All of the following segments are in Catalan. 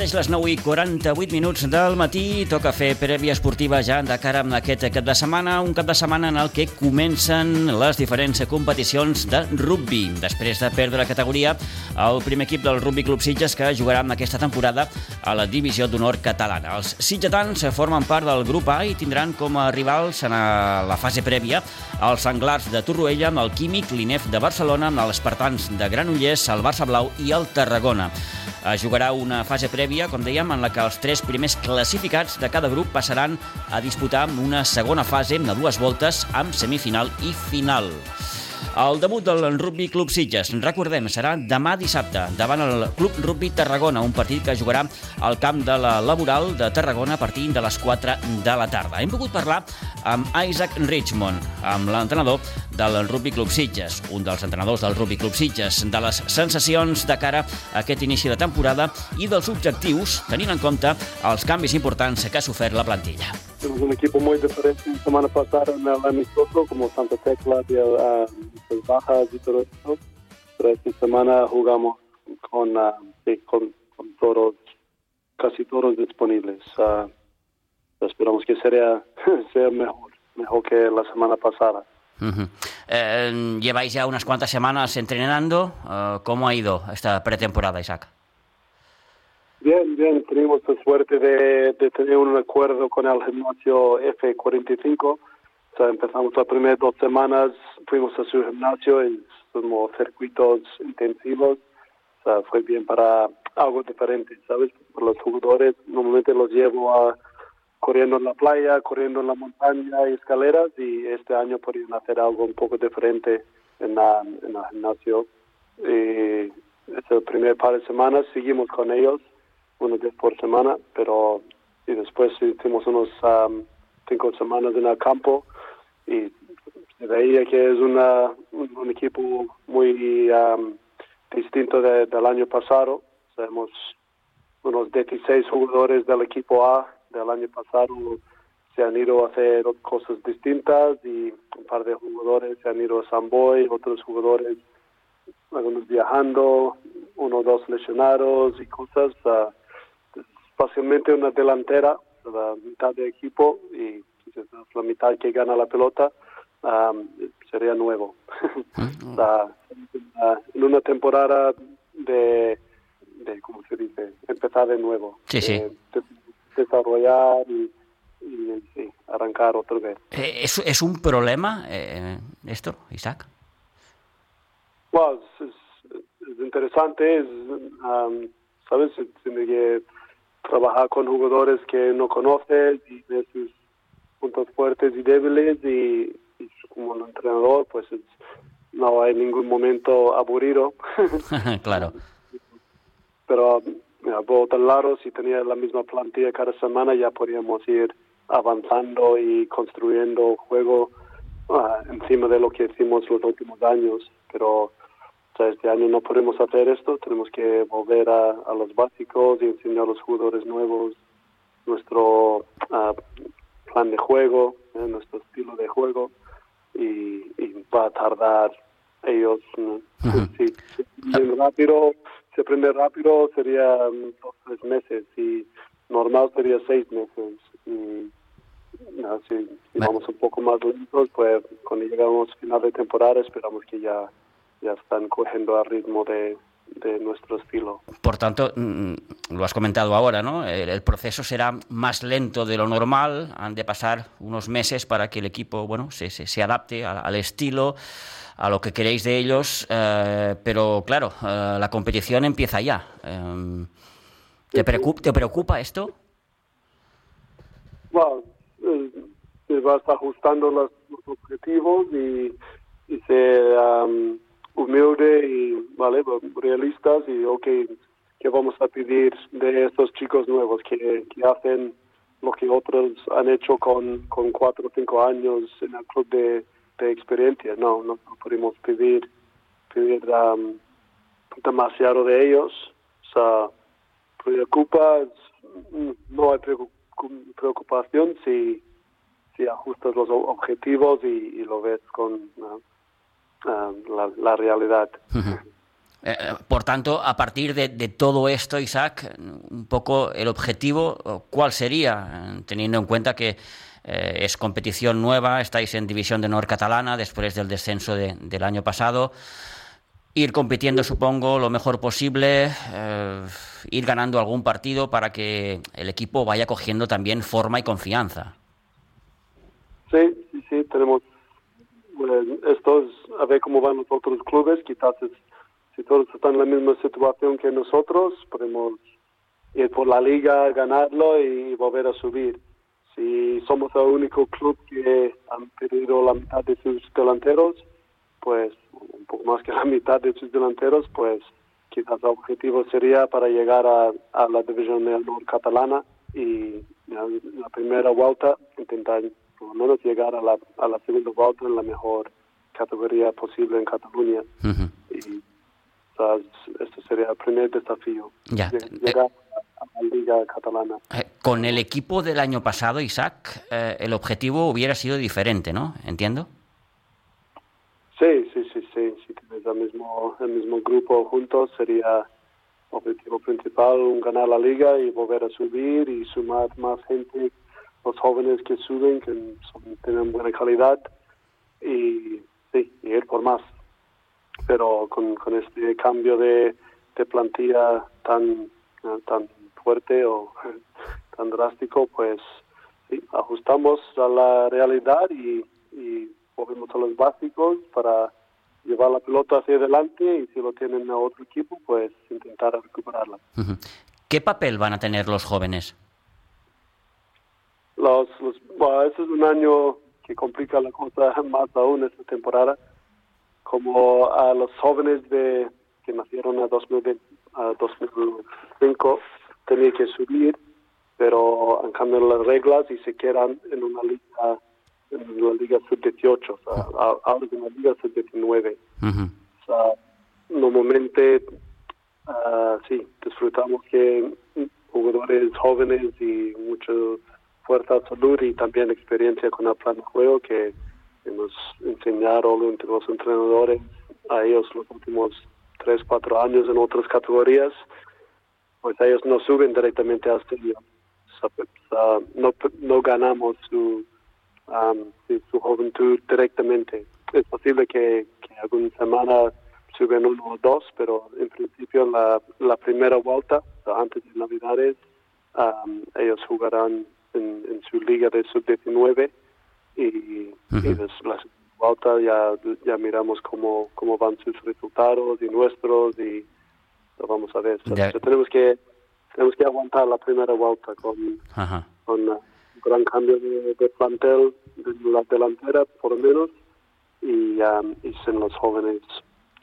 Mateix les 9 i 48 minuts del matí toca fer prèvia esportiva ja de cara a aquest cap de setmana, un cap de setmana en el que comencen les diferents competicions de rugby. Després de perdre la categoria, el primer equip del Rugby Club Sitges que jugarà en aquesta temporada a la divisió d'honor catalana. Els sitgetans formen part del grup A i tindran com a rivals en la fase prèvia els Anglars de Torroella, el Químic, l'INEF de Barcelona, els Espartans de Granollers, el Barça Blau i el Tarragona. Es jugarà una fase prèvia, com dèiem, en la que els tres primers classificats de cada grup passaran a disputar una segona fase de dues voltes amb semifinal i final. El debut del Rugby Club Sitges, recordem, serà demà dissabte davant el Club Rugby Tarragona, un partit que jugarà al camp de la Laboral de Tarragona a partir de les 4 de la tarda. Hem pogut parlar amb Isaac Richmond, amb l'entrenador del Rugby Club Sitges, un dels entrenadors del Rugby Club Sitges, de les sensacions de cara a aquest inici de temporada i dels objectius, tenint en compte els canvis importants que ha sofert la plantilla. Tenemos un equipo muy diferente. La semana pasada en el amistoso, como Santa Tecla, y, uh, bajas y todo esto. Pero esta semana jugamos con, uh, con, con, todos, casi todos disponibles. Uh, esperamos que sea, sea mejor, mejor que la semana pasada. Uh -huh. eh, lleváis ya unas cuantas semanas entrenando. ¿Cómo ha ido esta pretemporada, Isaac? Bien, bien, tuvimos la suerte de, tener un acuerdo con el gimnasio F45. O sea, empezamos las primeras dos semanas, fuimos a su gimnasio y circuitos intensivos. Fue bien para algo diferente, ¿sabes? Para los jugadores, normalmente los llevo a corriendo en la playa, corriendo en la montaña y escaleras y este año podrían hacer algo un poco diferente en, la, en el gimnasio. Y ese primer par de semanas seguimos con ellos unos días por semana, pero y después hicimos unos um, cinco semanas en el campo y se veía que es una, un, equipo muy um, distinto de, del año pasado. Tenemos unos 16 jugadores del equipo A del año pasado se han ido a hacer cosas distintas y un par de jugadores se han ido a Samboy, otros jugadores algunos viajando, uno o dos lesionados y cosas. Uh, fácilmente una delantera, la mitad de equipo y la mitad que gana la pelota um, sería nuevo. la, en una temporada de, de, ¿cómo se dice? Empezar de nuevo. Sí, sí. De, desarrollar y, arrancar otra vez. Eh, ¿Es, ¿Es un problema eh, esto, Isaac? Well, es, es interesante, es, um, ¿sabes? Tiene que trabajar con jugadores que no conoces y de sus puntos fuertes y débiles y, y como un entrenador pues es, no hay ningún momento aburrido. claro. Pero mira, por otro lado, si tenía la misma plantilla cada semana ya podríamos ir avanzando y construyendo juego uh, encima de lo que hicimos los últimos años. Pero este año no podemos hacer esto, tenemos que volver a, a los básicos y enseñar a los jugadores nuevos nuestro uh, plan de juego, eh, nuestro estilo de juego y, y, va a tardar ellos, ¿no? si, si, si rápido, si aprende rápido sería um, dos tres meses y normal sería seis meses. Y, no, si, si vamos un poco más lentos, pues cuando llegamos a final de temporada esperamos que ya ya están cogiendo al ritmo de, de, nuestro estilo. Por tanto, lo has comentado ahora, ¿no? El, proceso será más lento de lo normal, han de pasar unos meses para que el equipo, bueno, se, se, se adapte al, al, estilo, a lo que queréis de ellos, eh, pero claro, eh, la competición empieza ya. Eh, ¿te, preocupa, ¿Te preocupa esto? Bueno, se va ajustando los, los objetivos y, y se... Um, humilde y vale realistas y ok que vamos a pedir de estos chicos nuevos que, que hacen lo que otros han hecho con, con cuatro o cinco años en el club de, de experiencia no no podemos pedir pedir um, demasiado de ellos o sea preocupa no hay preocupación si si ajustas los objetivos y, y lo ves con. Uh, la, la, realidad. Uh -huh. Eh, por tanto, a partir de, todo esto, Isaac, un poco el objetivo, ¿cuál sería? Teniendo en cuenta que eh, es competición nueva, estáis en División de Honor Catalana después del descenso del año pasado. Ir compitiendo, supongo, lo mejor posible, eh, ir ganando algún partido para que el equipo vaya cogiendo también forma y confianza. Sí, sí, sí, tenemos esto a ver cómo van los otros clubes, quizás si todos están en la misma situación que nosotros, podemos ir por la liga, ganarlo y volver a subir. Si somos el único club que han perdido la mitad de sus delanteros, pues un poco más que la mitad de sus delanteros, pues quizás el objetivo sería para llegar a, la división de honor catalana y la primera vuelta intentar por lo menos llegar a la, a la segunda vuelta en la mejor categoría posible en Cataluña. Y este sería el primer desafío. Llegar a la Liga Catalana. Eh, con el equipo del año pasado, Isaac, eh, el objetivo hubiera sido diferente, ¿no? Entiendo. Sí, sí, sí, sí. Si tienes el mismo, el mismo grupo juntos, sería objetivo principal ganar la liga y volver a subir y sumar más gente los jóvenes que suben, que tienen buena calidad y sí, ir por más. Pero con, con este cambio de, de plantilla tan, tan fuerte o tan drástico, pues sí, ajustamos a la realidad y, y volvemos a los básicos para llevar la pelota hacia adelante y si lo tienen a otro equipo, pues intentar recuperarla. ¿Qué papel van a tener los jóvenes? Los, bueno, este es un año que complica la cosa más aún esta temporada. Como a los jóvenes de que nacieron a, 2020, a 2005 tenían que subir, pero han cambiado las reglas y se quedan en una liga en la liga sub-18, o sea, ahora en la liga sub-19. O sea, normalmente, uh, sí, disfrutamos que jugadores jóvenes y muchos fuerza, salud y también experiencia con el plan de juego que, nos enseñaron entre los entrenadores a ellos los últimos tres, cuatro años en otras categorías, pues ellos no suben directamente a estudio. no, no ganamos su, su juventud directamente. Es posible que, que alguna semana suben uno o dos, pero en principio la, la primera vuelta, antes de Navidades, ellos jugarán en, su liga de sub-19 y, y la vuelta ya, ya miramos cómo, cómo van sus resultados y nuestros y lo vamos a ver. tenemos que tenemos que aguantar la primera vuelta con, con un gran cambio de, plantel de la delantera por lo menos y, um, y son los jóvenes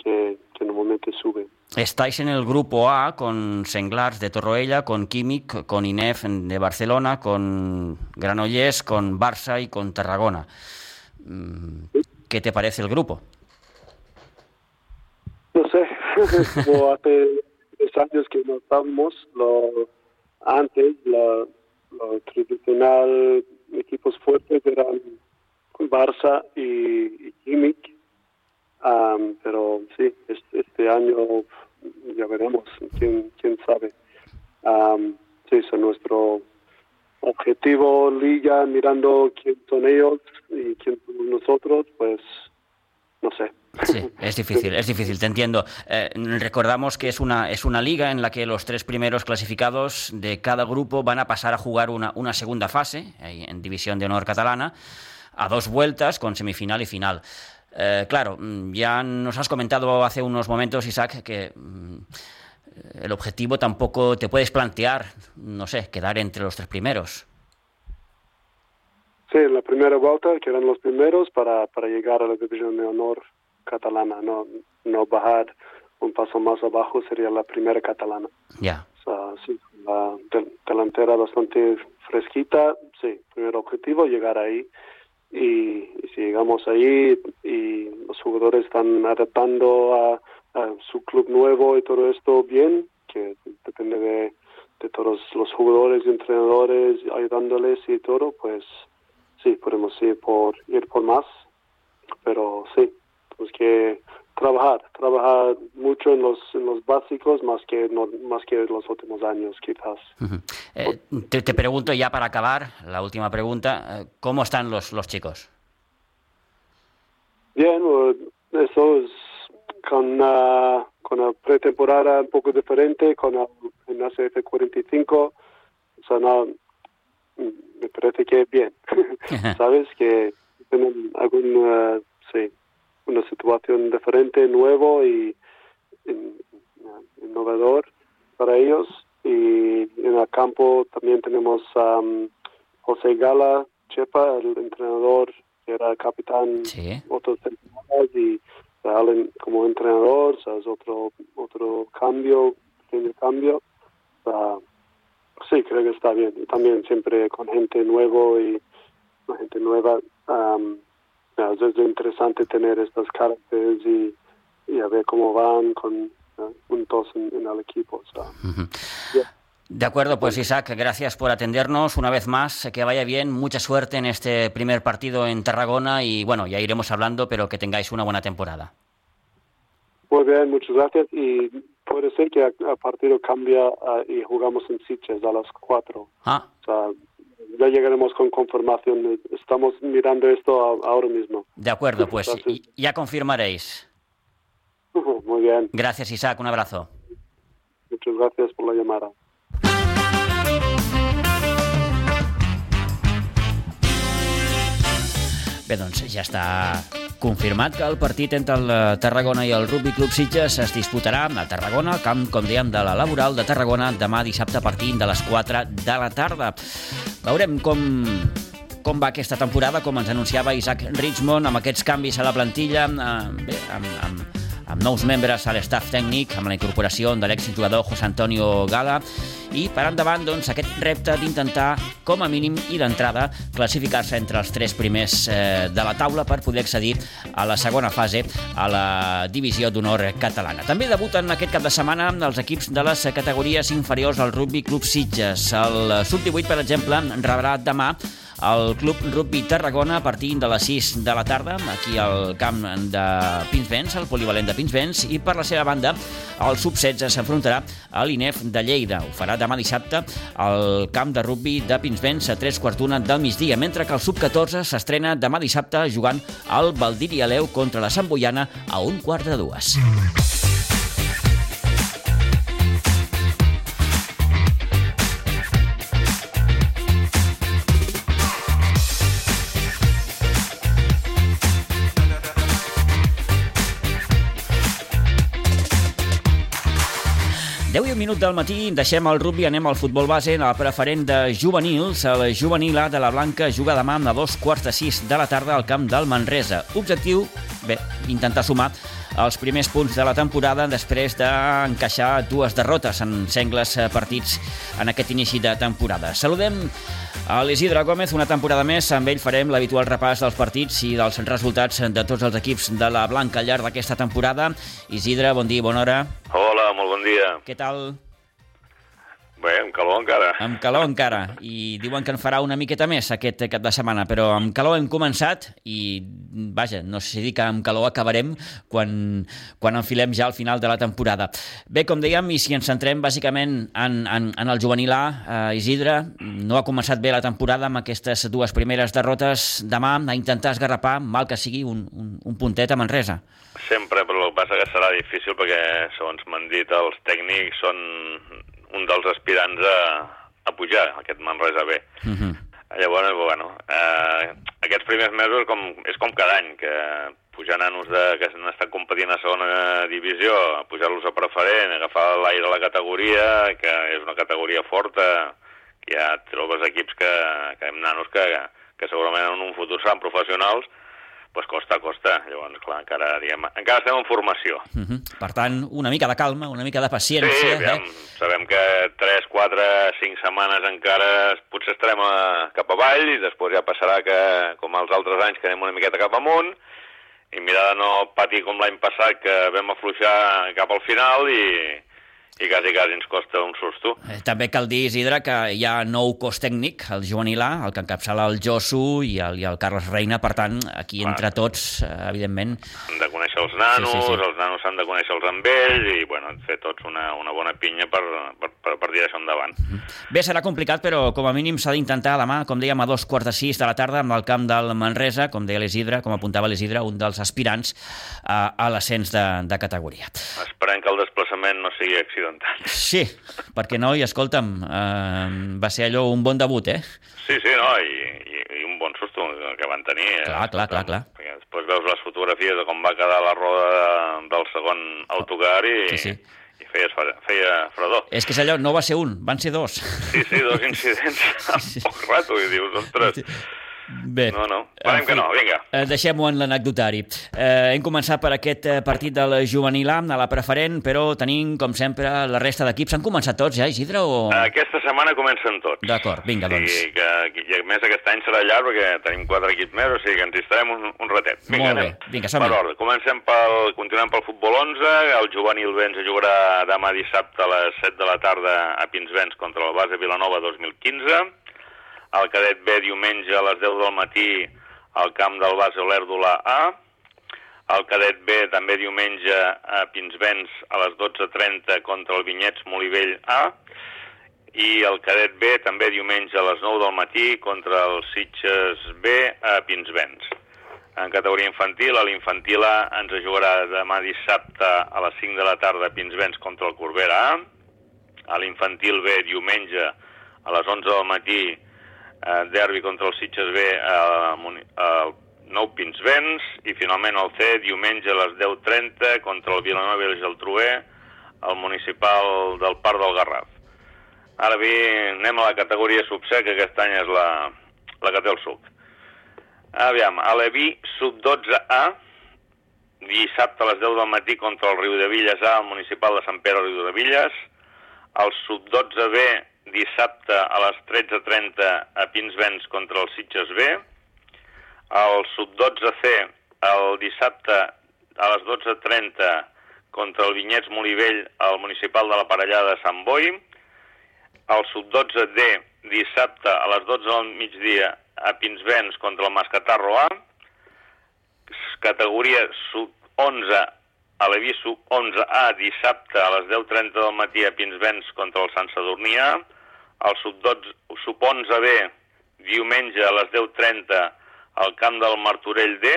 que, que normalmente suben. Estáis en el grupo A con Senglars de Torroella, con Químic, con INEF de Barcelona, con Granollers, con Barça y con Tarragona. Mm, ¿Qué te parece el grupo? No sé, como hace tres años que no estábamos, lo, antes los lo tradicional equipos fuertes eran Barça y, y pero sí, este, año ya veremos, quién, quién sabe. sí, es nuestro objetivo, liga, mirando quién son ellos y quién somos nosotros, pues no sé. Sí, es difícil, es difícil, te entiendo. Eh, recordamos que es una, es una liga en la que los tres primeros clasificados de cada grupo van a pasar a jugar una, una segunda fase en División de Honor Catalana a dos vueltas con semifinal y final. Eh, claro, mm, ya nos has comentado hace unos momentos, Isaac, que mm, el objetivo tampoco te puedes plantear, no sé, quedar entre los tres primeros. Sí, la primera vuelta quedan los primeros para, para llegar a la división de honor catalana, no, no bajar un paso más abajo sería la primera catalana. Ya. sí, la delantera bastante fresquita, sí, primer objetivo llegar ahí y, si llegamos ahí y jugadores están adaptando a, su club nuevo y todo esto bien, que depende de, todos los jugadores y entrenadores ayudándoles y todo, pues sí, podemos ir por, ir por más, pero sí, pues que trabajar, trabajar mucho en los, en los básicos más que, no, más que los últimos años, quizás. eh, te, te, pregunto ya para acabar, la última pregunta, eh, ¿cómo están los, los chicos? Bien, eso es con una, con una pretemporada un poco diferente, con el gimnasio F45, o sea, no, me parece que bien, ¿sabes? Que tienen algún, sí, una situación diferente, nuevo y innovador para ellos. Y en el campo también tenemos a um, José Gala Chepa, el entrenador que era capitán sí. otros temporadas y Allen como entrenador, ¿sabes? otro otro cambio, pequeño cambio. Uh, sí, creo que está bien. Y también siempre con gente nuevo y gente nueva. Um, es, es interesante tener estas caracteres y, y a ver cómo van con uh, juntos en, en, el equipo. So. Uh -huh. yeah. De acuerdo, pues Isaac, gracias por atendernos una vez más, que vaya bien, mucha suerte en este primer partido en Tarragona y bueno, ya iremos hablando, pero que tengáis una buena temporada. Muy bien, muchas gracias y puede ser que el partido cambia uh, y jugamos en Sitges a las 4. Ah. O sea, ya llegaremos con confirmación. Estamos mirando esto ahora mismo. De acuerdo, pues Entonces, ya confirmaréis. Muy bien. Gracias, Isaac. Un abrazo. Muchas gracias por la llamada. Bé, doncs ja està confirmat que el partit entre el Tarragona i el Rugby Club Sitges es disputarà a Tarragona, al camp, com dèiem, de la Laboral de Tarragona, demà dissabte a partir de les 4 de la tarda. Veurem com, com va aquesta temporada, com ens anunciava Isaac Richmond, amb aquests canvis a la plantilla, eh, bé, amb, amb, amb nous membres a l'estaf tècnic, amb la incorporació de l'exjugador José Antonio Gala, i per endavant doncs, aquest repte d'intentar, com a mínim i d'entrada, classificar-se entre els tres primers eh, de la taula per poder accedir a la segona fase a la divisió d'honor catalana. També debuten aquest cap de setmana els equips de les categories inferiors al Rugby Club Sitges. El Sub-18, per exemple, rebrà demà el Club Rugby Tarragona a partir de les 6 de la tarda aquí al camp de Pinsbens, el polivalent de Pinsbens, i per la seva banda el Sub-16 s'enfrontarà a l'INEF de Lleida. Ho farà demà dissabte al camp de rugby de Pinsbens a 3 quarts d'una del migdia, mentre que el Sub-14 s'estrena demà dissabte jugant al Valdiri Aleu contra la Sant Boiana a un quart de dues. Un minut del matí, deixem el rugby, anem al futbol base, en el preferent de juvenils. El juvenil A de la Blanca juga demà a dos quarts de sis de la tarda al camp del Manresa. Objectiu, bé, intentar sumar els primers punts de la temporada després d'encaixar dues derrotes en sengles partits en aquest inici de temporada. Saludem a l'Isidre Gómez, una temporada més. Amb ell farem l'habitual repàs dels partits i dels resultats de tots els equips de la Blanca al llarg d'aquesta temporada. Isidre, bon dia, bona hora. Hola, molt bon dia. Què tal? Bé, amb calor encara. Amb calor encara. I diuen que en farà una miqueta més aquest cap de setmana, però amb calor hem començat i, vaja, no sé si dir que amb calor acabarem quan, quan enfilem ja al final de la temporada. Bé, com dèiem, i si ens centrem bàsicament en, en, en el juvenil A, eh, Isidre, no ha començat bé la temporada amb aquestes dues primeres derrotes. Demà a intentar esgarrapar, mal que sigui, un, un, un puntet a Manresa. Sempre, però el que passa que serà difícil perquè, segons m'han dit els tècnics, són un dels aspirants a, a pujar, aquest Manresa B. Uh -huh. Llavors, bueno, eh, aquests primers mesos com, és com cada any, que pujar nanos de, que han estat competint a segona divisió, pujar-los a preferent, agafar l'aire a la categoria, que és una categoria forta, que hi ha trobes equips que, que hem nanos que, que segurament en un futur seran professionals, pues costa, costa. Llavors, clar, encara, diguem, encara estem en formació. Uh -huh. Per tant, una mica de calma, una mica de paciència. Sí, aviam, eh? sabem que 3, 4, 5 setmanes encara potser estarem a, cap avall i després ja passarà que, com els altres anys, que anem una miqueta cap amunt i mirar de no patir com l'any passat, que vam afluixar cap al final i, i quasi, quasi ens costa un susto. Eh, també cal dir, Isidre, que hi ha nou cos tècnic, el Joan Ilà, el que encapçala el Josu i el, i el Carles Reina, per tant, aquí Clar. entre tots, eh, evidentment... Han de conèixer els nanos, Sí, sí, sí, els nanos s'han de conèixer els amb ells i, bueno, fer tots una, una bona pinya per, per, per, per tirar això endavant. Bé, serà complicat, però com a mínim s'ha d'intentar demà, com dèiem, a dos quarts de sis de la tarda, amb el camp del Manresa, com deia l'Isidre, com apuntava l'Isidre, un dels aspirants a, a l'ascens de, de categoria. Esperem que el sigui accidental. Sí, perquè no, i escolta'm, eh, va ser allò un bon debut, eh? Sí, sí, no, i, i, i un bon susto que van tenir. eh? Clar, clar, clar, clar. Perquè després veus les fotografies de com va quedar la roda de, del segon autocar i, Sí, sí. i feia, feia fredor. És que és allò, no va ser un, van ser dos. Sí, sí, dos incidents Sí, sí. en poc rato, i dius, ostres, Bé. no, no, En farem que no, vinga. eh, Deixem-ho en l'anecdotari. Eh, hem començat per aquest eh, partit del juvenil A, a la preferent, però tenim, com sempre, la resta d'equips. Han començat tots ja, Isidre? O... Aquesta setmana comencen tots. D'acord, vinga, doncs. I, que, i a més aquest any serà llarg perquè tenim quatre equips més, o sigui que ens hi estarem un, un ratet. Vinga, Molt bé. anem. Vinga, som-hi. Per ordre, comencem pel, continuem pel futbol 11, el juvenil B ens jugarà demà dissabte a les 7 de la tarda a Pinsbens contra el base Vilanova 2015, el cadet B diumenge a les 10 del matí al camp del base Olèrdola A, el cadet B també diumenge a Pinsbens a les 12.30 contra el Vinyets Molivell A, i el cadet B també diumenge a les 9 del matí contra el Sitges B a Pinsbens. En categoria infantil, a l'infantil A ens jugarà demà dissabte a les 5 de la tarda a Pinsbens contra el Corbera A. A l'infantil B diumenge a les 11 del matí eh, derbi contra el Sitges B a, Muni- al Nou Pinsbens i finalment el C diumenge a les 10.30 contra el Vilanova i el Geltrué al municipal del Parc del Garraf. Ara bé, anem a la categoria sub-C, que aquest any és la, la que té el suc. Aviam, a l'Evi sub-12A, dissabte a les 10 del matí contra el Riu de Villes A, al municipal de Sant Pere Riu de Villes. El sub-12B, dissabte a les 13.30 a Pinsbens contra el Sitges B. El sub-12C, el dissabte a les 12.30 contra el Vinyets Molivell al municipal de la Parellada de Sant Boi. El sub-12D, dissabte a les 12 del migdia a Pinsbens contra el Mascatarro A. Categoria sub-11 a l'Evi sub-11A, dissabte a les 10.30 del matí a Pinsbens contra el Sant Sadurní A. El sub-12 sub-11B, diumenge a les 10.30 al camp del Martorell D.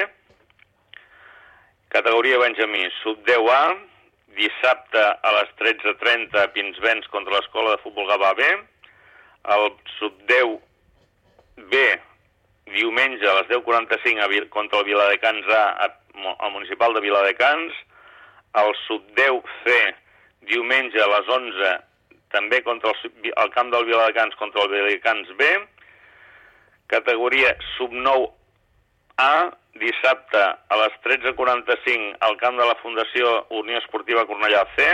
Categoria Benjamí, sub-10A, dissabte a les 13.30 a Pinsbens contra l'Escola de Futbol Gavà B. El sub-10 B, diumenge a les 10.45 a Vil- contra el Viladecans A, a- al municipal de Viladecans. El sub-10 C, diumenge a les 11, també contra el, el camp del Viladecans contra el Viladecans B. Categoria sub-9 A, dissabte a les 13.45 al camp de la Fundació Unió Esportiva Cornellà C.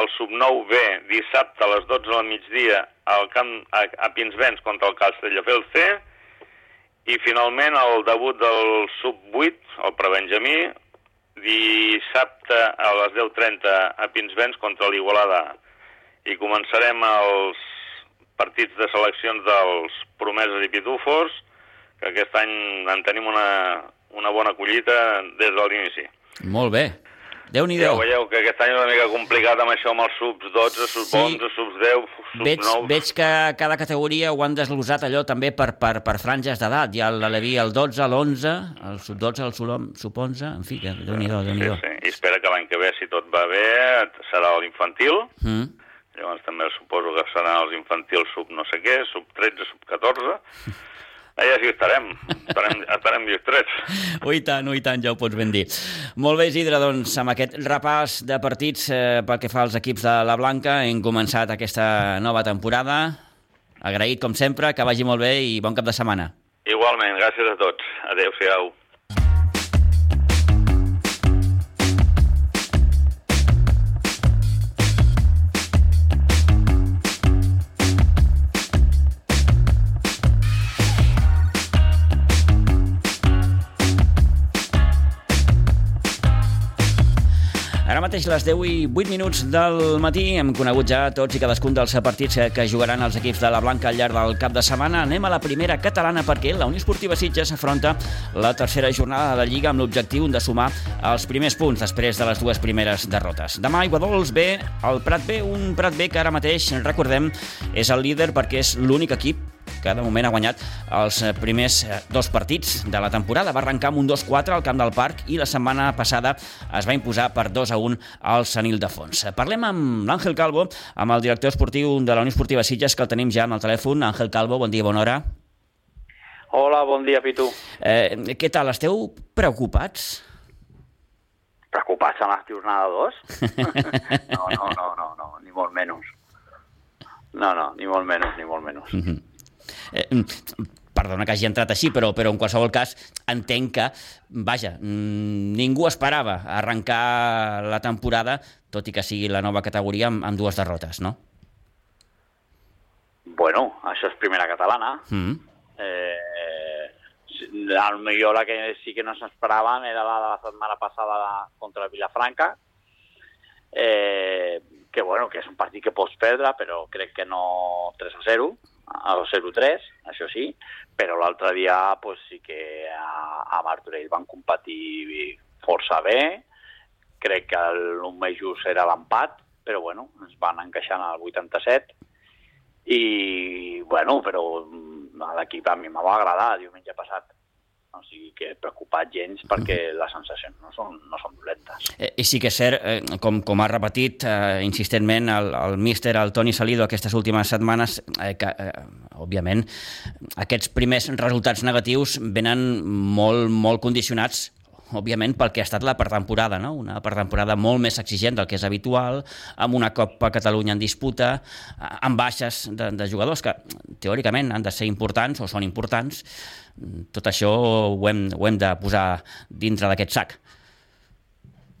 El sub-9 B, dissabte a les 12 del migdia al camp a, a Pinsbens contra el Castelldefels C. I finalment el debut del sub-8, el prebenjamí, dissabte a les 10.30 a Pinsbens contra l'Igualada. I començarem els partits de seleccions dels promeses i pitufos, que aquest any en tenim una, una bona collita des de l'inici. Molt bé. Déu-n'hi-do. Ja ho veieu que aquest any és una mica complicat amb això, amb els subs 12, subs Sí. 11, subs 10, subs Veig, 9... veig que cada categoria ho han desglosat allò també per, per, per franges d'edat. Hi ha l'Aleví el 12, l'11, el sub-12, el sub- sub-11, en fi, que déu Sí, nhi déu sí. I espera que l'any que ve, si tot va bé, serà l'infantil. Mm. Llavors també suposo que seran els infantils sub no sé què, sub 13, sub 14. Allà sí que estarem, estarem, estarem distrets. Ui tant, ui tant, ja ho pots ben dir. Molt bé, Isidre, doncs amb aquest repàs de partits eh, pel que fa als equips de la Blanca hem començat aquesta nova temporada. Agraït, com sempre, que vagi molt bé i bon cap de setmana. Igualment, gràcies a tots. Adéu-siau. Mateix les 10 i 8 minuts del matí. Hem conegut ja tots i cadascun dels partits que jugaran els equips de la Blanca al llarg del cap de setmana. Anem a la primera catalana perquè la Unió Esportiva Sitges s'afronta la tercera jornada de Lliga amb l'objectiu de sumar els primers punts després de les dues primeres derrotes. Demà Iguadols B, el Prat B, un Prat B que ara mateix, recordem, és el líder perquè és l'únic equip que de moment ha guanyat els eh, primers eh, dos partits de la temporada. Va arrencar amb un 2-4 al camp del Parc i la setmana passada es va imposar per 2-1 al Sant Ildefons. Parlem amb l'Àngel Calvo, amb el director esportiu de la Unió Esportiva Sitges, que el tenim ja amb el telèfon. Àngel Calvo, bon dia, bona hora. Hola, bon dia, Pitu. Eh, què tal? Esteu preocupats? Preocupats en la jornada 2? no, no, no, no, no, ni molt menys. No, no, ni molt menys, ni molt menys. Mm -hmm. Eh, perdona que hagi entrat així, però, però en qualsevol cas entenc que, vaja, mm, ningú esperava arrencar la temporada, tot i que sigui la nova categoria, amb, amb dues derrotes, no? Bueno, això és primera catalana. Mm. Eh, al millor la que sí que no s'esperaven era la de la setmana passada contra el Vilafranca, eh, que bueno, que és un partit que pots perdre, però crec que no 3 a 0, al 0-3, això sí, però l'altre dia pues, sí que a, a Martorell van competir força bé, crec que el més just era l'empat, però bueno, ens van encaixant al 87, i bueno, però l'equip a mi m'ha agradar. Diumenge passat o sigui que preocupat gens perquè les sensacions no són, no són dolentes. Eh, I sí que és cert, eh, com, com ha repetit eh, insistentment el, el míster, el Toni Salido, aquestes últimes setmanes, eh, que, eh, òbviament, aquests primers resultats negatius venen molt, molt condicionats òbviament, pel que ha estat la pretemporada, no? una pretemporada molt més exigent del que és habitual, amb una Copa Catalunya en disputa, amb baixes de, de jugadors que teòricament han de ser importants o són importants, tot això ho hem, ho hem de posar dintre d'aquest sac.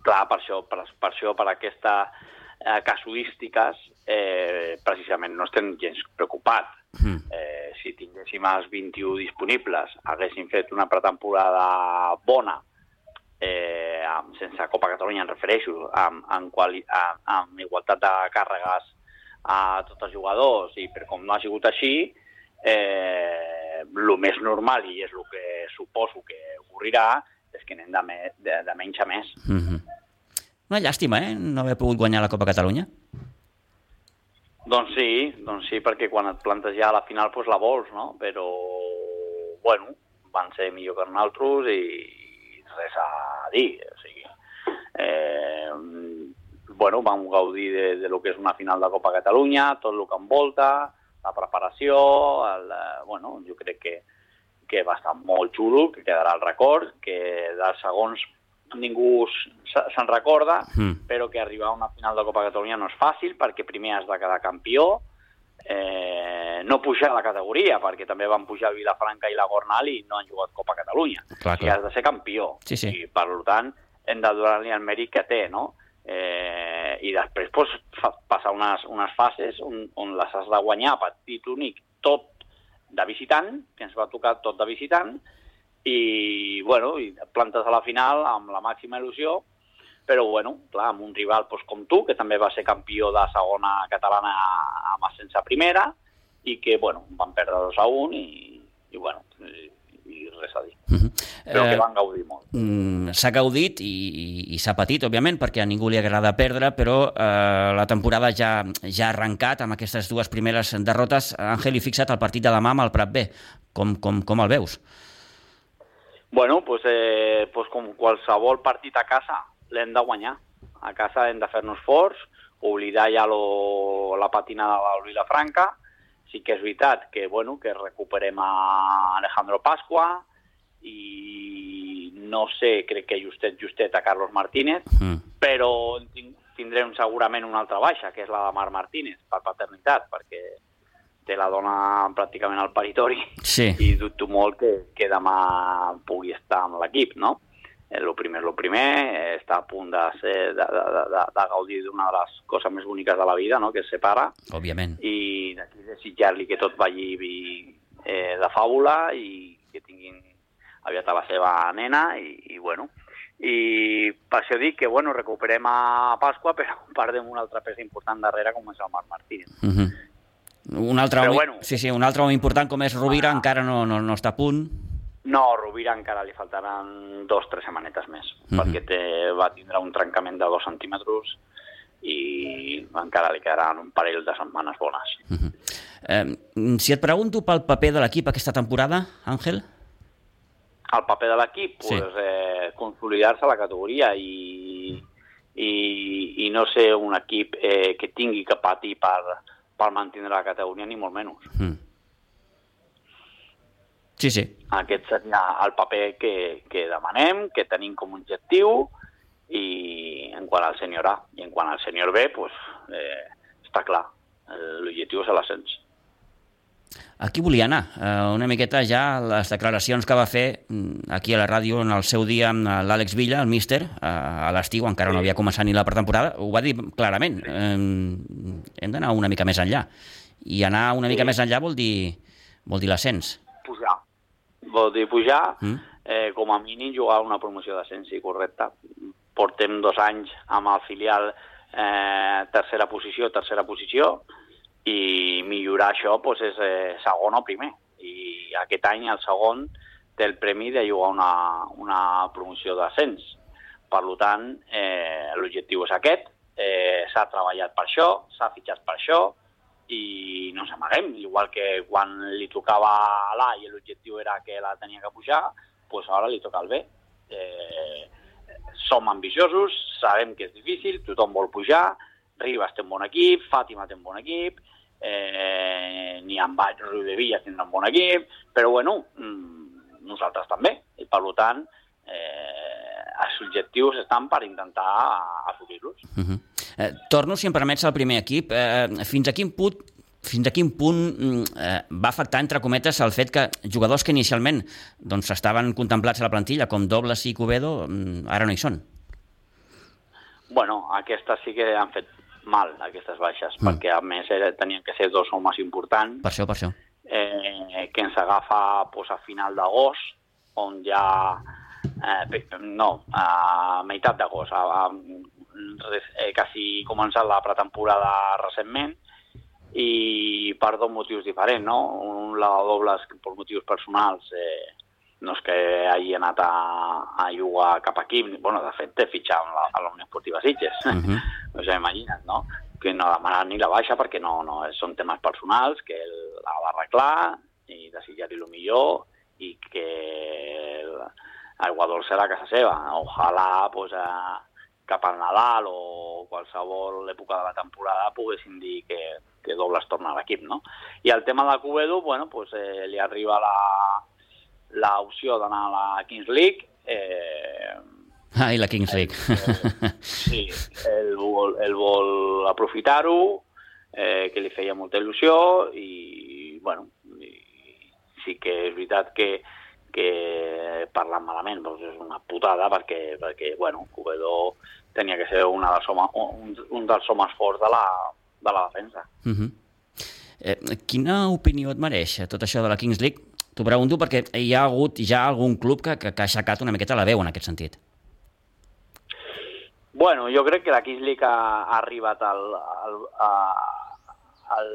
Clar, per això, per, per, això, per aquestes eh, casuístiques, eh, precisament no estem gens preocupats. Mm. Eh, si tinguéssim els 21 disponibles, haguéssim fet una pretemporada bona, eh, sense Copa Catalunya, em refereixo, amb, amb, quali, amb, amb igualtat de càrregues a tots els jugadors, i per com no ha sigut així, eh, el més normal, i és el que suposo que ocorrirà, és que anem de, me, de, de menys a més. Mm -hmm. Una llàstima, eh?, no haver pogut guanyar la Copa Catalunya. Doncs sí, doncs sí, perquè quan et plantes ja a la final pues la vols, no? Però, bueno, van ser millor que nosaltres i res a dir. O sigui, eh, bueno, vam gaudir de, de lo que és una final de Copa Catalunya, tot el que envolta, la preparació, el, eh, bueno, jo crec que, que va estar molt xulo, que quedarà el record, que dels segons ningú se'n recorda, mm. però que arribar a una final de Copa Catalunya no és fàcil, perquè primer has de quedar campió, eh, no pujar a la categoria, perquè també van pujar Vilafranca i la Gornal i no han jugat Copa Catalunya. Clar, clar. I has de ser campió. Sí, sí. I, per tant, hem de donar-li el mèrit que té, no? eh, i després pues, passar unes, unes fases on, on les has de guanyar partit únic tot de visitant, que ens va tocar tot de visitant, i, bueno, i plantes a la final amb la màxima il·lusió, però, bueno, clar, amb un rival pues, com tu, que també va ser campió de segona catalana amb ascens a primera, i que, bueno, van perdre 2 a 1 i, i bueno, i, i res a dir. Uh -huh però que eh, van gaudir molt. Mm, s'ha gaudit i, i, i s'ha patit, òbviament, perquè a ningú li agrada perdre, però eh, la temporada ja, ja ha arrencat amb aquestes dues primeres derrotes. Àngel, i fixa't el partit de demà amb el Prat B. Com, com, com el veus? Bueno, pues, eh, pues com qualsevol partit a casa l'hem de guanyar. A casa hem de fer-nos forts, oblidar ja lo, la patinada del Vilafranca. Sí que és veritat que, bueno, que recuperem a Alejandro Pasqua, i no sé, crec que justet, justet a Carlos Martínez, mm. però tindrem segurament una altra baixa, que és la de Mar Martínez, per paternitat, perquè té la dona pràcticament al paritori sí. i dubto molt que, que demà pugui estar amb l'equip, no? El eh, primer, el primer, eh, està a punt de, ser, de, de, de, de gaudir d'una de les coses més boniques de la vida, no? que es separa. Òbviament. I d'aquí desitjar-li que tot vagi eh, de fàbula i que tinguin aviat a la seva nena i, i bueno, i per això dic que bueno, recuperem a Pasqua però perdem un altre pes important darrere com és el Marc Martínez. Uh -huh. Un altre, home, bueno, sí, sí, un altre home important com és Rovira ah, encara no, no, no està a punt. No, Rovira encara li faltaran dos o tres setmanetes més, uh -huh. perquè té, va tindre un trencament de dos centímetres i encara li quedaran un parell de setmanes bones. Uh -huh. eh, si et pregunto pel paper de l'equip aquesta temporada, Àngel? El paper de l'equip? Sí. Pues, eh, consolidar-se a la categoria i, i, i no ser un equip eh, que tingui que patir per, per mantenir la categoria, ni molt menys. Mm. Sí, sí. Aquest seria el paper que, que demanem, que tenim com a objectiu, i en quant al senyor A i en quant al senyor B, pues, eh, està clar, l'objectiu és l'ascens. Aquí volia anar, eh, una miqueta ja les declaracions que va fer mm, aquí a la ràdio en el seu dia amb l'Àlex Villa, el míster, a l'estiu, encara no havia començat ni la pretemporada, ho va dir clarament, eh, hem d'anar una mica més enllà. I anar una mica sí. més enllà vol dir, vol dir l'ascens. Vol dir pujar, mm. eh, com a mínim jugar una promoció d'ascens, sí, correcte portem dos anys amb el filial eh, tercera posició, tercera posició, i millorar això doncs, és eh, segon o primer. I aquest any el segon té el premi de jugar una, una promoció d'ascens. Per tant, eh, l'objectiu és aquest, eh, s'ha treballat per això, s'ha fitxat per això, i no s'amaguem, igual que quan li tocava a l'A i l'objectiu era que la tenia que pujar, doncs ara li toca al B. Eh, som ambiciosos, sabem que és difícil, tothom vol pujar, Ribas té un bon equip, Fàtima té un bon equip, eh, ni en Baix, Riu de Villa tindrà un bon equip, però bueno, mm, nosaltres també, i per tant, eh, els objectius estan per intentar assolir-los. Uh -huh. Eh, torno, si em permets, al primer equip. Eh, fins a quin punt fins a quin punt eh, va afectar, entre cometes, el fet que jugadors que inicialment doncs, estaven contemplats a la plantilla, com Dobles i Cubedo, mm, ara no hi són? Bueno, aquestes sí que han fet mal, aquestes baixes, mm. perquè a més era, tenien que ser dos homes importants. Per això, per això. Eh, que ens agafa pues, a final d'agost, on ja... Eh, no, a meitat d'agost, eh, quasi començat la pretemporada recentment, i per dos motius diferents, no? Un la dobles per motius personals, eh, no és que hagi anat a, a jugar cap equip, bueno, de fet té fitxat a la, a la Unió Esportiva Sitges, uh -huh. no sé, imagina't, no? Que no ha demanat ni la baixa perquè no, no són temes personals, que ell ha d'arreglar i desitjar-li el millor i que el, el Guadol serà casa seva. Ojalà, pues, a, cap al Nadal o qualsevol època de la temporada poguessin dir que, que Dobles torna a l'equip, no? I el tema de Cubedo, bueno, pues, eh, li arriba l'opció d'anar a la Kings League. Eh, ah, i la Kings League. Eh, sí, ell vol, ell vol aprofitar-ho, eh, que li feia molta il·lusió i, bueno, i, sí que és veritat que, que parlant malament doncs és una putada perquè, perquè bueno, Cubedo tenia que ser una dels homes, un, un dels homes forts de la, de la defensa. Uh mhm. -huh. eh, quina opinió et mereix tot això de la Kings League? T'ho pregunto perquè hi ha hagut ja algun club que, que, que ha aixecat una miqueta la veu en aquest sentit. Bueno, jo crec que la Kings League ha, ha arribat al, al, a, al,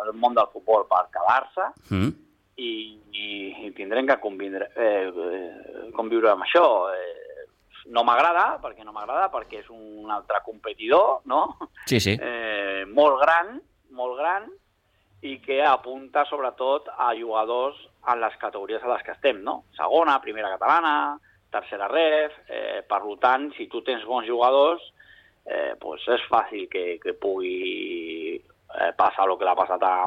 al món del futbol per quedar-se mm. I, i, i tindrem que convindre, eh, conviure amb això. Eh, no m'agrada, perquè no m'agrada, perquè és un altre competidor, no? Sí, sí. Eh, molt gran, molt gran, i que apunta sobretot a jugadors en les categories a les que estem, no? Segona, primera catalana, tercera ref, eh, per tant, si tu tens bons jugadors, eh, pues és fàcil que, que pugui eh, passar el que l'ha passat a,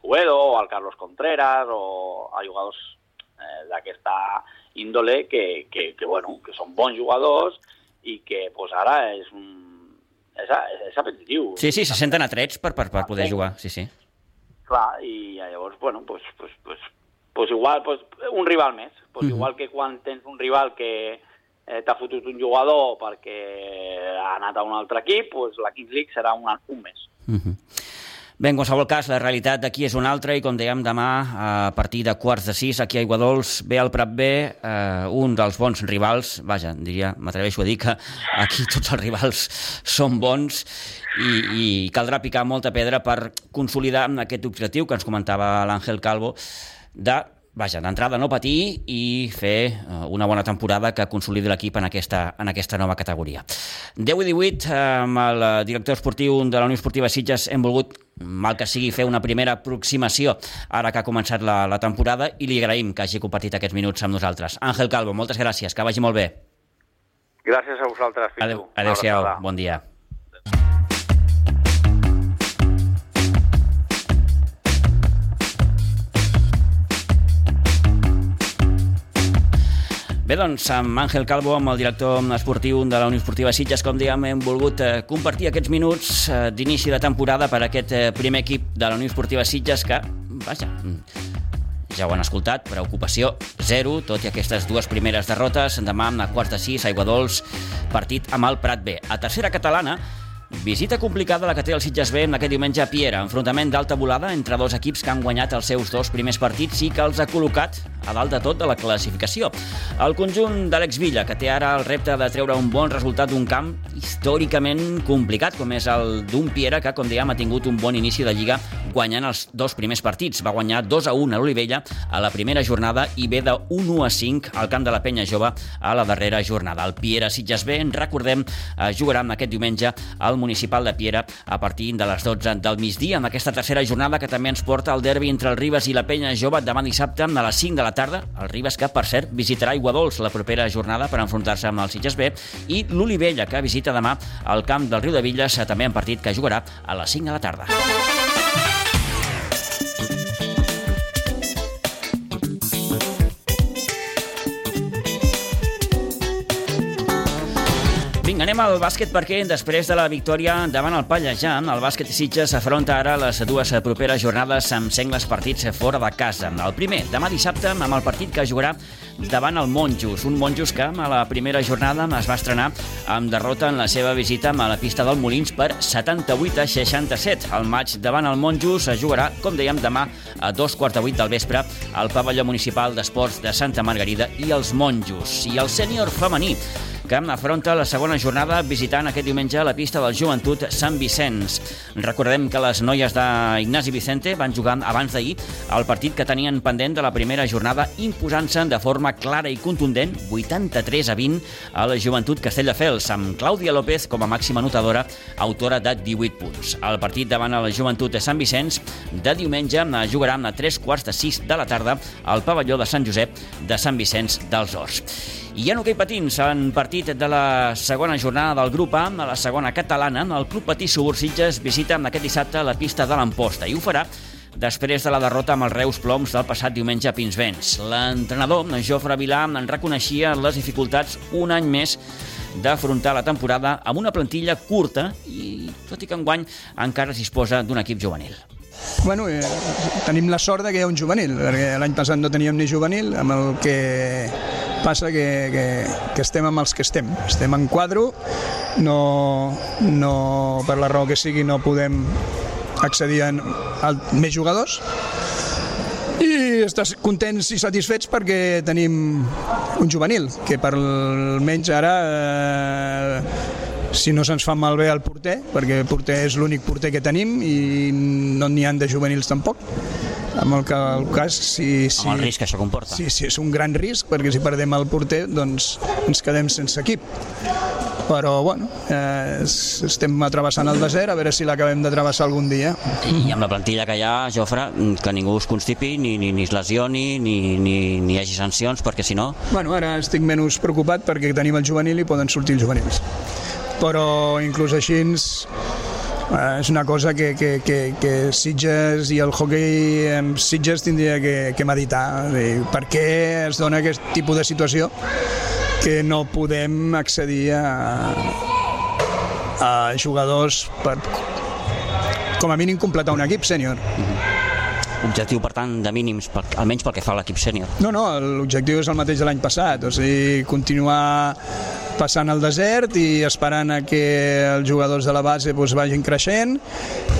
Cubedo o al Carlos Contreras o a jugadors eh, d'aquesta índole que, que, que, bueno, que són bons jugadors i que pues, ara és un... És, és apetitiu. Sí, sí, se senten atrets per, per, per poder jugar, sí, sí. Clar, i llavors, bueno, pues, pues, pues, pues igual, pues, un rival més. Pues mm -hmm. Igual que quan tens un rival que eh, t'ha fotut un jugador perquè ha anat a un altre equip, pues la Kings League serà un, un més. Mm -hmm. Bé, en qualsevol cas, la realitat d'aquí és una altra i, com dèiem, demà, a partir de quarts de sis, aquí a Aiguadols, ve el Prat B, eh, un dels bons rivals, vaja, diria, m'atreveixo a dir que aquí tots els rivals són bons i, i caldrà picar molta pedra per consolidar aquest objectiu que ens comentava l'Àngel Calvo de vaja, d'entrada no patir i fer eh, una bona temporada que consolidi l'equip en, aquesta, en aquesta nova categoria. 10 i 18, amb el director esportiu de la Unió Esportiva Sitges hem volgut, mal que sigui, fer una primera aproximació ara que ha començat la, la temporada i li agraïm que hagi compartit aquests minuts amb nosaltres. Àngel Calvo, moltes gràcies, que vagi molt bé. Gràcies a vosaltres. Adéu, adéu-siau, bon dia. Bé, doncs, amb Àngel Calvo, amb el director esportiu de la Unió Esportiva Sitges, com dèiem, hem volgut eh, compartir aquests minuts eh, d'inici de temporada per aquest eh, primer equip de la Unió Esportiva Sitges que, vaja, mm, ja ho han escoltat, preocupació zero, tot i aquestes dues primeres derrotes. Demà, a quarts de sis, Aigua Dols, partit amb el Prat B. A tercera catalana, Visita complicada la que té el Sitges B en aquest diumenge a Piera, enfrontament d'alta volada entre dos equips que han guanyat els seus dos primers partits i que els ha col·locat a dalt de tot de la classificació. El conjunt d'Àlex Villa, que té ara el repte de treure un bon resultat d'un camp històricament complicat, com és el d'un Piera, que, com dèiem, ha tingut un bon inici de Lliga guanyant els dos primers partits. Va guanyar 2 a 1 a l'Olivella a la primera jornada i ve de 1 a 5 al camp de la Penya Jove a la darrera jornada. El Piera Sitges B, recordem, eh, jugarà aquest diumenge al municipal de Piera a partir de les 12 del migdia, amb aquesta tercera jornada que també ens porta el derbi entre el Ribes i la Penya Jove demà dissabte a les 5 de la tarda. El Ribes que, per cert, visitarà Iguadols la propera jornada per enfrontar-se amb el Sitges B i l'Olivella que visita demà el camp del Riu de Villes, també en partit que jugarà a les 5 de la tarda. Vinga, anem al bàsquet perquè després de la victòria davant el Pallejà, el bàsquet Sitges s'afronta ara les dues properes jornades amb sengles partits fora de casa. El primer, demà dissabte, amb el partit que jugarà davant el Monjos, un Monjos que a la primera jornada es va estrenar amb derrota en la seva visita a la pista del Molins per 78 a 67. El maig davant el Monjos es jugarà, com dèiem, demà a dos quarts de vuit del vespre al pavelló municipal d'esports de Santa Margarida i els Monjos. I el sènior femení que afronta la segona jornada visitant aquest diumenge la pista del Joventut Sant Vicenç. Recordem que les noies d'Ignasi Vicente van jugar abans d'ahir el partit que tenien pendent de la primera jornada imposant-se de forma clara i contundent 83 a 20 a la Joventut Castelldefels amb Clàudia López com a màxima notadora autora de 18 punts. El partit davant la Joventut de Sant Vicenç de diumenge jugarà a 3 quarts de 6 de la tarda al pavelló de Sant Josep de Sant Vicenç dels Horts. I en hoquei patins, en partit de la segona jornada del grup A, a la segona catalana, el Club Patí Subursitges visita aquest dissabte la pista de l'Amposta i ho farà després de la derrota amb els Reus Ploms del passat diumenge a Pinsbens. L'entrenador, Jofre Vilà, en reconeixia les dificultats un any més d'afrontar la temporada amb una plantilla curta i, tot i que enguany, encara es disposa d'un equip juvenil. Bueno, eh, tenim la sort que hi ha un juvenil, perquè l'any passat no teníem ni juvenil, amb el que passa que, que, que estem amb els que estem. Estem en quadro, no, no, per la raó que sigui no podem accedir a, a més jugadors, i estàs contents i satisfets perquè tenim un juvenil, que per almenys ara eh, si no se'ns fa malbé el porter, perquè el porter és l'únic porter que tenim i no n'hi han de juvenils tampoc amb el, que, el cas si, si, amb el risc que això comporta. sí, sí, és un gran risc perquè si perdem el porter doncs ens quedem sense equip. Però bueno, eh, estem travessant el desert, a veure si l'acabem de travessar algun dia. I amb la plantilla que hi ha, Jofre, que ningú es constipi, ni, ni, ni es lesioni, ni, ni, ni hi hagi sancions, perquè si no... Bueno, ara estic menys preocupat perquè tenim el juvenil i poden sortir els juvenils. Però inclús així és una cosa que, que, que, que Sitges i el hockey en Sitges tindria que, que meditar dir, per què es dona aquest tipus de situació que no podem accedir a, a jugadors per com a mínim completar un equip sènior. Objectiu, per tant, de mínims, per, almenys pel que fa a l'equip sènior. No, no, l'objectiu és el mateix de l'any passat, o sigui, continuar passant el desert i esperant a que els jugadors de la base doncs, vagin creixent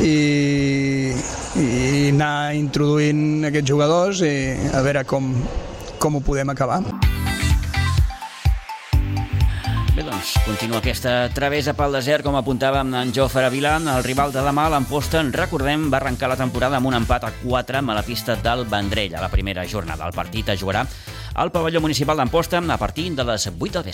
i i anar introduint aquests jugadors i a veure com, com ho podem acabar. Bé, doncs, continua aquesta travessa pel desert, com apuntàvem en Jofre Vilan. El rival de demà, l'Amposta, recordem, va arrencar la temporada amb un empat a 4 a la pista del Vendrell a la primera jornada. El partit es jugarà al pavelló municipal d'Amposta a partir de les 8 del.